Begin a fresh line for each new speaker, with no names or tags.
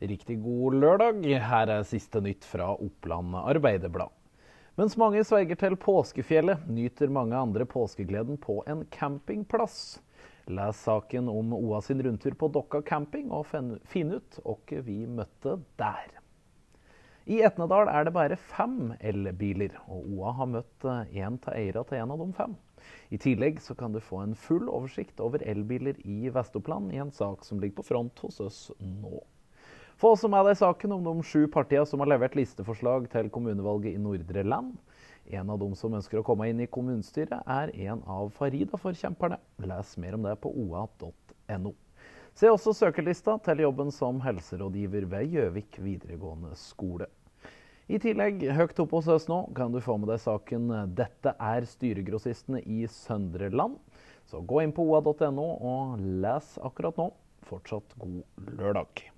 Riktig god lørdag. Her er siste nytt fra Oppland Arbeiderblad. Mens mange sverger til påskefjellet, nyter mange andre påskegleden på en campingplass. Les saken om OA sin rundtur på Dokka camping og finn ut hvem vi møtte der. I Etnedal er det bare fem elbiler, og OA har møtt en av eierne til en av de fem. I tillegg kan du få en full oversikt over elbiler i Vest-Oppland i en sak som ligger på front hos oss nå. Få også med deg saken om de sju partiene som har levert listeforslag til kommunevalget i Nordre Land. En av dem som ønsker å komme inn i kommunestyret, er en av Farida-forkjemperne. Les mer om det på oa.no. Se også søkerlista til jobben som helserådgiver ved Gjøvik videregående skole. I tillegg, høyt oppe hos oss nå, kan du få med deg saken 'Dette er styregrossistene i Søndre Land'. Så gå inn på oa.no og les akkurat nå. Fortsatt god lørdag.